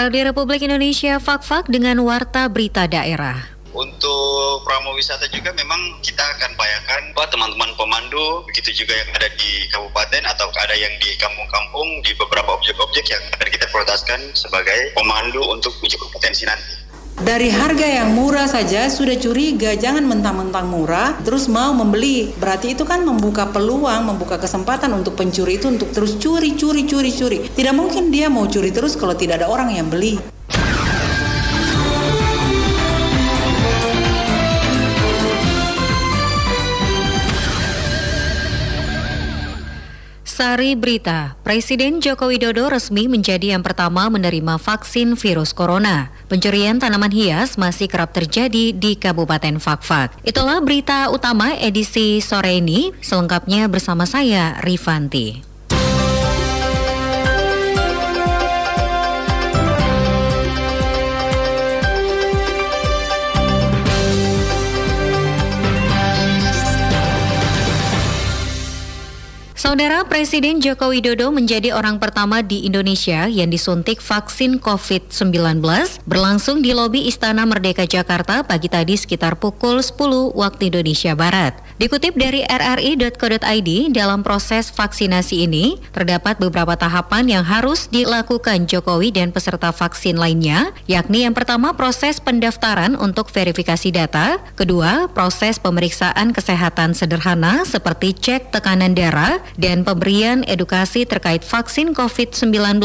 Radio Republik Indonesia Fak-Fak dengan Warta Berita Daerah. Untuk promo wisata juga memang kita akan bayarkan buat teman-teman pemandu, begitu juga yang ada di kabupaten atau ada yang di kampung-kampung di beberapa objek-objek yang akan kita prioritaskan sebagai pemandu untuk uji kompetensi nanti. Dari harga yang murah saja sudah curiga, jangan mentang-mentang murah terus mau membeli. Berarti itu kan membuka peluang, membuka kesempatan untuk pencuri itu untuk terus curi, curi, curi, curi. Tidak mungkin dia mau curi terus kalau tidak ada orang yang beli. Sari Berita, Presiden Joko Widodo resmi menjadi yang pertama menerima vaksin virus corona. Pencurian tanaman hias masih kerap terjadi di Kabupaten Fakfak. Itulah berita utama edisi sore ini, selengkapnya bersama saya Rifanti. Saudara Presiden Joko Widodo menjadi orang pertama di Indonesia yang disuntik vaksin COVID-19 berlangsung di lobi Istana Merdeka Jakarta pagi tadi sekitar pukul 10 waktu Indonesia Barat. Dikutip dari rri.co.id, dalam proses vaksinasi ini terdapat beberapa tahapan yang harus dilakukan Jokowi dan peserta vaksin lainnya, yakni yang pertama proses pendaftaran untuk verifikasi data, kedua proses pemeriksaan kesehatan sederhana seperti cek tekanan darah, dan pemberian edukasi terkait vaksin COVID-19,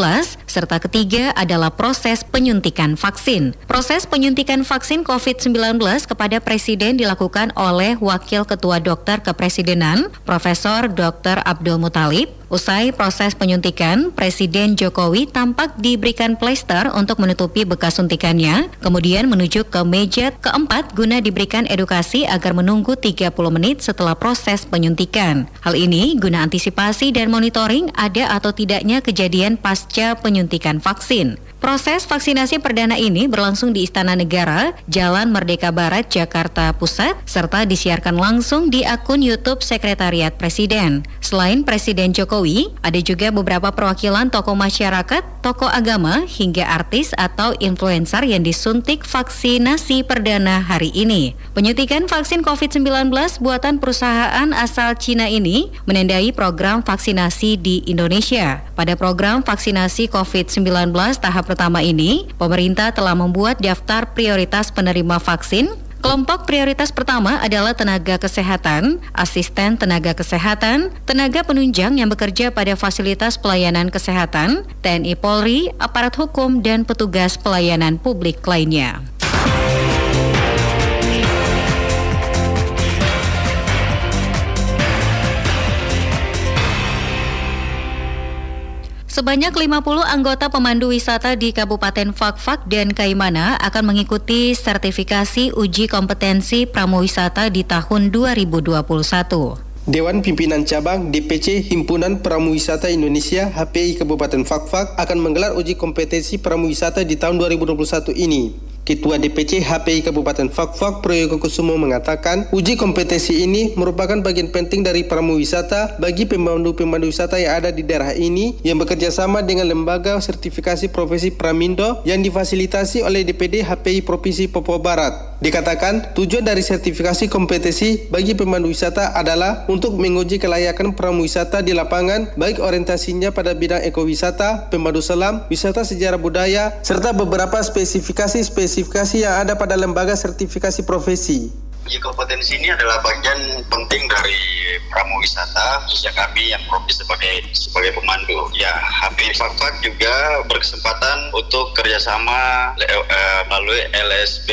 serta ketiga adalah proses penyuntikan vaksin. Proses penyuntikan vaksin COVID-19 kepada Presiden dilakukan oleh Wakil Ketua Dokter Kepresidenan, Profesor Dr. Abdul Mutalib, Usai proses penyuntikan, Presiden Jokowi tampak diberikan plester untuk menutupi bekas suntikannya, kemudian menuju ke meja keempat guna diberikan edukasi agar menunggu 30 menit setelah proses penyuntikan. Hal ini guna antisipasi dan monitoring ada atau tidaknya kejadian pasca penyuntikan vaksin. Proses vaksinasi perdana ini berlangsung di Istana Negara, Jalan Merdeka Barat, Jakarta Pusat, serta disiarkan langsung di akun YouTube Sekretariat Presiden. Selain Presiden Jokowi, ada juga beberapa perwakilan tokoh masyarakat, tokoh agama, hingga artis atau influencer yang disuntik vaksinasi perdana hari ini. Penyuntikan vaksin COVID-19 buatan perusahaan asal Cina ini menandai program vaksinasi di Indonesia. Pada program vaksinasi COVID-19 tahap pertama ini, pemerintah telah membuat daftar prioritas penerima vaksin Kelompok prioritas pertama adalah tenaga kesehatan, asisten tenaga kesehatan, tenaga penunjang yang bekerja pada fasilitas pelayanan kesehatan, TNI Polri, aparat hukum, dan petugas pelayanan publik lainnya. Sebanyak 50 anggota pemandu wisata di Kabupaten Fakfak dan Kaimana akan mengikuti sertifikasi uji kompetensi pramuwisata di tahun 2021. Dewan Pimpinan Cabang DPC Himpunan Pramuwisata Indonesia HPI Kabupaten Fakfak akan menggelar uji kompetensi pramuwisata di tahun 2021 ini. Ketua DPC HPI Kabupaten Fakfak Proyoko Kusumo mengatakan uji kompetensi ini merupakan bagian penting dari pramuwisata bagi pemandu-pemandu wisata yang ada di daerah ini yang bekerja sama dengan lembaga sertifikasi profesi Pramindo yang difasilitasi oleh DPD HPI Provinsi Papua Barat. Dikatakan tujuan dari sertifikasi kompetensi bagi pemandu wisata adalah untuk menguji kelayakan pramuwisata di lapangan baik orientasinya pada bidang ekowisata, pemandu selam, wisata sejarah budaya, serta beberapa spesifikasi spesifikasi yang ada pada lembaga sertifikasi profesi. Kompetensi ini adalah bagian penting dari pramu wisata khususnya kami yang profesi sebagai sebagai pemandu. Ya, HP Fakfak juga berkesempatan untuk kerjasama uh, melalui LSB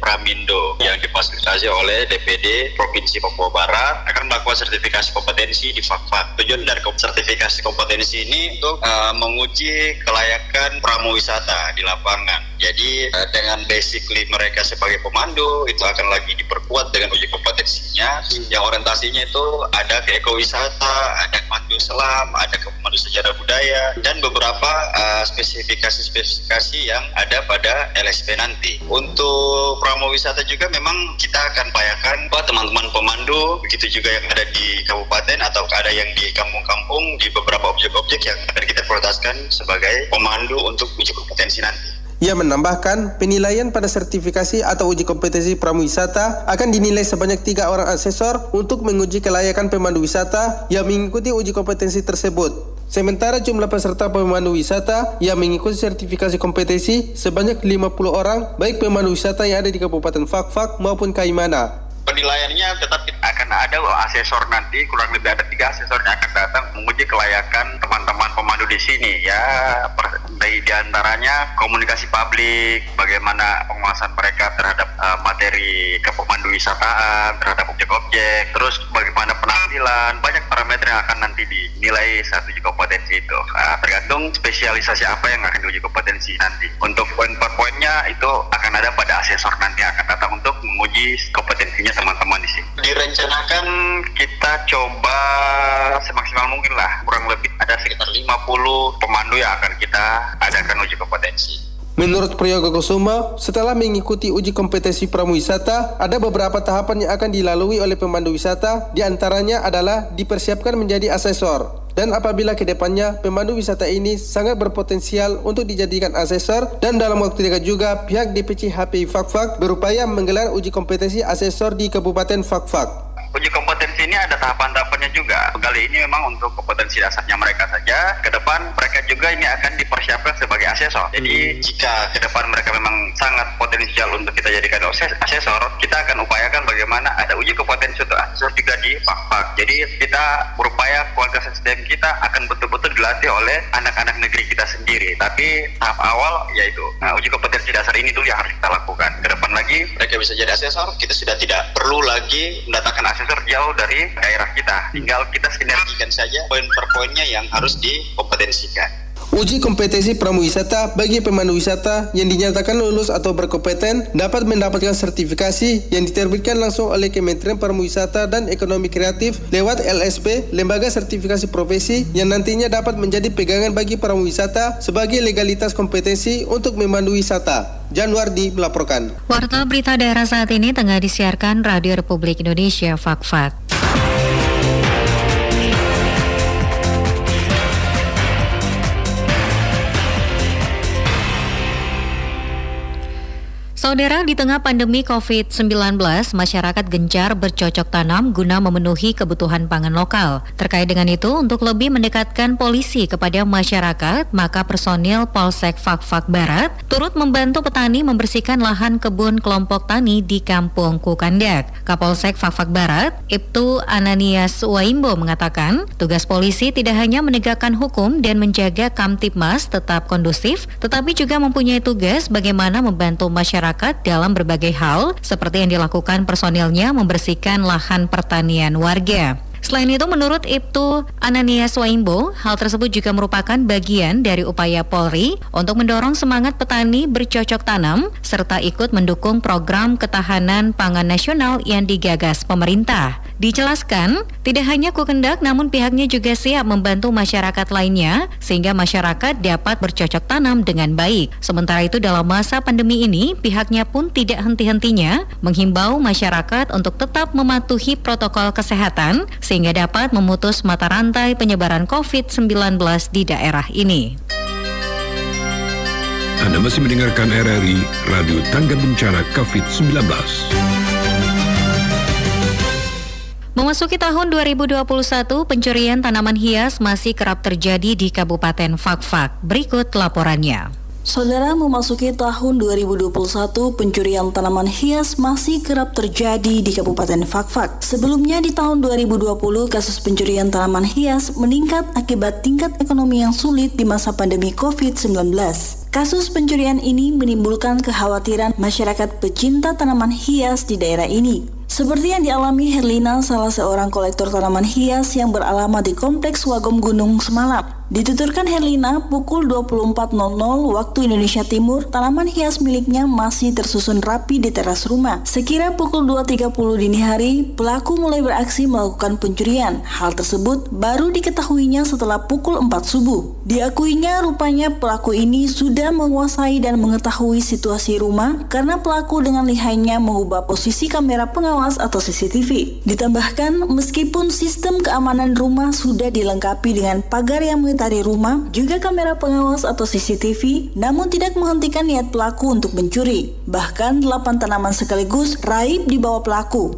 Pramindo yang difasilitasi oleh DPD Provinsi Papua Barat akan melakukan sertifikasi kompetensi di Fakfak. Tujuan dari sertifikasi kompetensi ini untuk uh, menguji kelayakan pramu wisata di lapangan jadi uh, dengan basically mereka sebagai pemandu itu akan lagi diperkuat dengan uji kompetensinya hmm. yang orientasinya itu ada ke ekowisata, ada pemandu selam, ada ke pemandu sejarah budaya dan beberapa uh, spesifikasi-spesifikasi yang ada pada LSP nanti. Untuk promo wisata juga memang kita akan bayarkan buat teman-teman pemandu begitu juga yang ada di kabupaten atau ada yang di kampung-kampung di beberapa objek-objek yang akan kita prioritaskan sebagai pemandu untuk uji kompetensi nanti. Ia menambahkan, penilaian pada sertifikasi atau uji kompetensi pramuwisata akan dinilai sebanyak tiga orang asesor untuk menguji kelayakan pemandu wisata yang mengikuti uji kompetensi tersebut. Sementara jumlah peserta pemandu wisata yang mengikuti sertifikasi kompetensi sebanyak 50 orang, baik pemandu wisata yang ada di Kabupaten Fakfak maupun Kaimana penilaiannya tetap akan ada asesor nanti kurang lebih ada tiga asesor yang akan datang menguji kelayakan teman-teman pemandu di sini ya dari di antaranya komunikasi publik bagaimana penguasaan mereka terhadap uh, materi kepemandu wisataan terhadap objek-objek terus bagaimana penampilan banyak parameter yang akan nanti dinilai saat uji kompetensi itu uh, tergantung spesialisasi apa yang akan diuji kompetensi nanti untuk poin per poinnya itu akan ada pada asesor nanti akan datang untuk menguji kompetensinya teman-teman di sini. Direncanakan kita coba semaksimal mungkin lah, kurang lebih 50 pemandu yang akan kita adakan uji kompetensi. Menurut Priyoga Kusuma, setelah mengikuti uji kompetensi pramuwisata, ada beberapa tahapan yang akan dilalui oleh pemandu wisata, di antaranya adalah dipersiapkan menjadi asesor. Dan apabila ke depannya pemandu wisata ini sangat berpotensial untuk dijadikan asesor dan dalam waktu dekat juga pihak DPC HPI Fakfak berupaya menggelar uji kompetensi asesor di Kabupaten Fakfak uji kompetensi ini ada tahapan-tahapannya juga. Kali ini memang untuk kompetensi dasarnya mereka saja. Ke depan mereka juga ini akan dipersiapkan sebagai asesor. Jadi hmm. jika ke depan mereka memang sangat potensial untuk kita jadikan asesor, kita akan upayakan bagaimana ada uji kompetensi untuk asesor juga di pak-pak. Jadi kita berupaya kualitas SDM kita akan betul-betul dilatih oleh anak-anak negeri kita sendiri. Tapi tahap awal yaitu nah, uji kompetensi dasar ini dulu yang harus kita lakukan. Ke depan lagi mereka bisa jadi asesor, kita sudah tidak perlu lagi mendatangkan asesor jauh dari daerah kita. Tinggal kita sinergikan saja poin per poinnya yang harus dikompetensikan. Uji kompetensi pramuwisata bagi pemandu wisata yang dinyatakan lulus atau berkompeten dapat mendapatkan sertifikasi yang diterbitkan langsung oleh Kementerian Pariwisata dan Ekonomi Kreatif lewat LSP, Lembaga Sertifikasi Profesi yang nantinya dapat menjadi pegangan bagi pramuwisata sebagai legalitas kompetensi untuk memandu wisata. Januardi melaporkan. Warta berita daerah saat ini tengah disiarkan Radio Republik Indonesia Fak-Fak. Saudara, di tengah pandemi COVID-19, masyarakat gencar bercocok tanam guna memenuhi kebutuhan pangan lokal. Terkait dengan itu, untuk lebih mendekatkan polisi kepada masyarakat, maka personil Polsek Fakfak Barat turut membantu petani membersihkan lahan kebun kelompok tani di Kampung Kukandak. Kapolsek Fakfak Barat, Ibtu Ananias Waimbo mengatakan, tugas polisi tidak hanya menegakkan hukum dan menjaga Kamtipmas tetap kondusif, tetapi juga mempunyai tugas bagaimana membantu masyarakat masyarakat dalam berbagai hal seperti yang dilakukan personilnya membersihkan lahan pertanian warga. Selain itu, menurut Ibtu Ananias Waimbo, hal tersebut juga merupakan bagian dari upaya Polri untuk mendorong semangat petani bercocok tanam serta ikut mendukung program ketahanan pangan nasional yang digagas pemerintah. Dijelaskan, tidak hanya Kukendak namun pihaknya juga siap membantu masyarakat lainnya sehingga masyarakat dapat bercocok tanam dengan baik. Sementara itu dalam masa pandemi ini, pihaknya pun tidak henti-hentinya menghimbau masyarakat untuk tetap mematuhi protokol kesehatan sehingga dapat memutus mata rantai penyebaran COVID-19 di daerah ini. Anda masih mendengarkan RRI Radio Tangga Bencana COVID-19. Memasuki tahun 2021, pencurian tanaman hias masih kerap terjadi di Kabupaten Fakfak. Berikut laporannya. Saudara memasuki tahun 2021, pencurian tanaman hias masih kerap terjadi di Kabupaten Fakfak. Sebelumnya di tahun 2020, kasus pencurian tanaman hias meningkat akibat tingkat ekonomi yang sulit di masa pandemi COVID-19. Kasus pencurian ini menimbulkan kekhawatiran masyarakat pecinta tanaman hias di daerah ini. Seperti yang dialami Herlina, salah seorang kolektor tanaman hias yang beralamat di Kompleks Wagom Gunung semalam. Dituturkan Herlina, pukul 24.00 waktu Indonesia Timur, tanaman hias miliknya masih tersusun rapi di teras rumah. Sekira pukul 2.30 dini hari, pelaku mulai beraksi melakukan pencurian. Hal tersebut baru diketahuinya setelah pukul 4 subuh. Diakuinya rupanya pelaku ini sudah menguasai dan mengetahui situasi rumah karena pelaku dengan lihainya mengubah posisi kamera pengawas atau CCTV. Ditambahkan, meskipun sistem keamanan rumah sudah dilengkapi dengan pagar yang di rumah, juga kamera pengawas atau CCTV, namun tidak menghentikan niat pelaku untuk mencuri. Bahkan 8 tanaman sekaligus raib di bawah pelaku.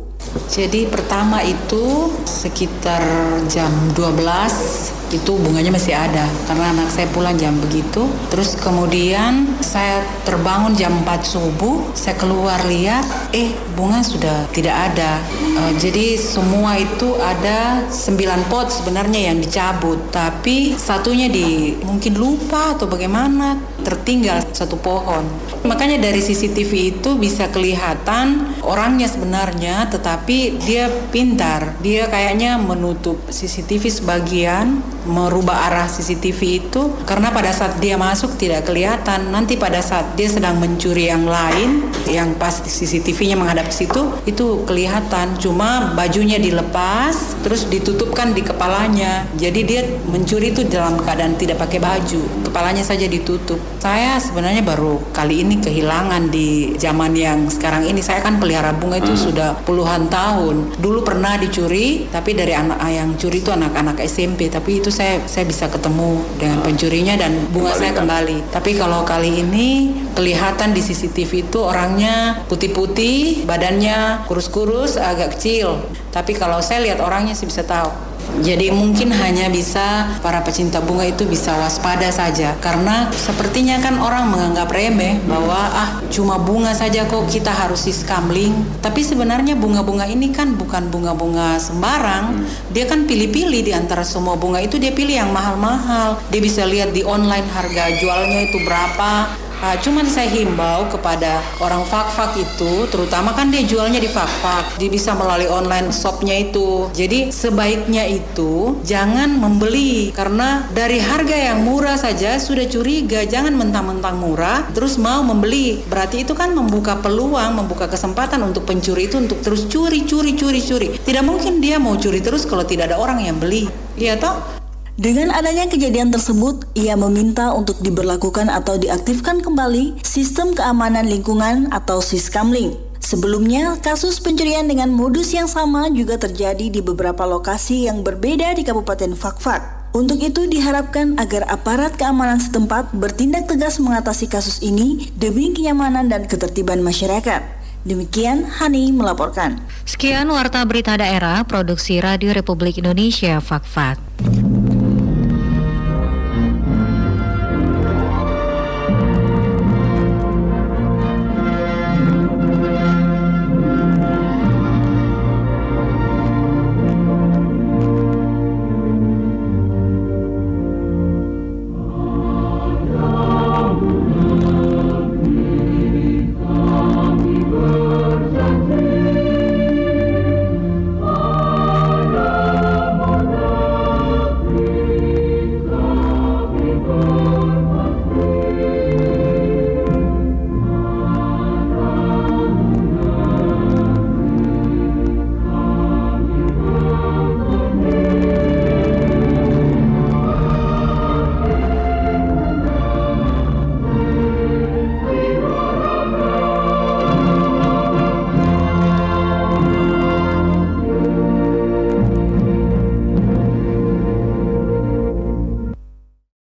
Jadi pertama itu sekitar jam 12 itu bunganya masih ada karena anak saya pulang jam begitu. Terus kemudian saya terbangun jam 4 subuh, saya keluar lihat, eh bunga sudah tidak ada. Uh, jadi semua itu ada 9 pot sebenarnya yang dicabut, tapi satunya di mungkin lupa atau bagaimana tertinggal satu pohon. Makanya dari CCTV itu bisa kelihatan orangnya sebenarnya, tetapi dia pintar. Dia kayaknya menutup CCTV sebagian, merubah arah CCTV itu karena pada saat dia masuk tidak kelihatan. Nanti pada saat dia sedang mencuri yang lain, yang pas CCTV-nya menghadap ke situ, itu kelihatan. Cuma bajunya dilepas, terus ditutupkan di kepalanya. Jadi dia mencuri itu dalam keadaan tidak pakai baju, kepalanya saja ditutup. Saya sebenarnya baru kali ini kehilangan di zaman yang sekarang ini. Saya kan pelihara bunga itu hmm. sudah puluhan tahun. Dulu pernah dicuri, tapi dari anak yang curi itu anak-anak SMP. Tapi itu saya saya bisa ketemu dengan pencurinya dan bunga saya kembali. Tapi kalau kali ini kelihatan di CCTV itu orangnya putih-putih, badannya kurus-kurus, agak kecil. Tapi kalau saya lihat orangnya sih bisa tahu. Jadi mungkin hanya bisa para pecinta bunga itu bisa waspada saja karena sepertinya kan orang menganggap remeh bahwa ah cuma bunga saja kok kita harus siskamling. Tapi sebenarnya bunga-bunga ini kan bukan bunga-bunga sembarang. Dia kan pilih-pilih di antara semua bunga itu dia pilih yang mahal-mahal. Dia bisa lihat di online harga jualnya itu berapa Uh, cuman saya himbau kepada orang fak-fak itu, terutama kan dia jualnya di fak-fak, dia bisa melalui online shopnya itu. Jadi sebaiknya itu jangan membeli karena dari harga yang murah saja sudah curiga, jangan mentang-mentang murah terus mau membeli. Berarti itu kan membuka peluang, membuka kesempatan untuk pencuri itu untuk terus curi, curi, curi, curi. Tidak mungkin dia mau curi terus kalau tidak ada orang yang beli. Iya toh? Dengan adanya kejadian tersebut, ia meminta untuk diberlakukan atau diaktifkan kembali sistem keamanan lingkungan atau Siskamling. Sebelumnya, kasus pencurian dengan modus yang sama juga terjadi di beberapa lokasi yang berbeda di Kabupaten Fakfak. Untuk itu diharapkan agar aparat keamanan setempat bertindak tegas mengatasi kasus ini demi kenyamanan dan ketertiban masyarakat. Demikian Hani melaporkan. Sekian warta berita daerah produksi Radio Republik Indonesia Fakfak.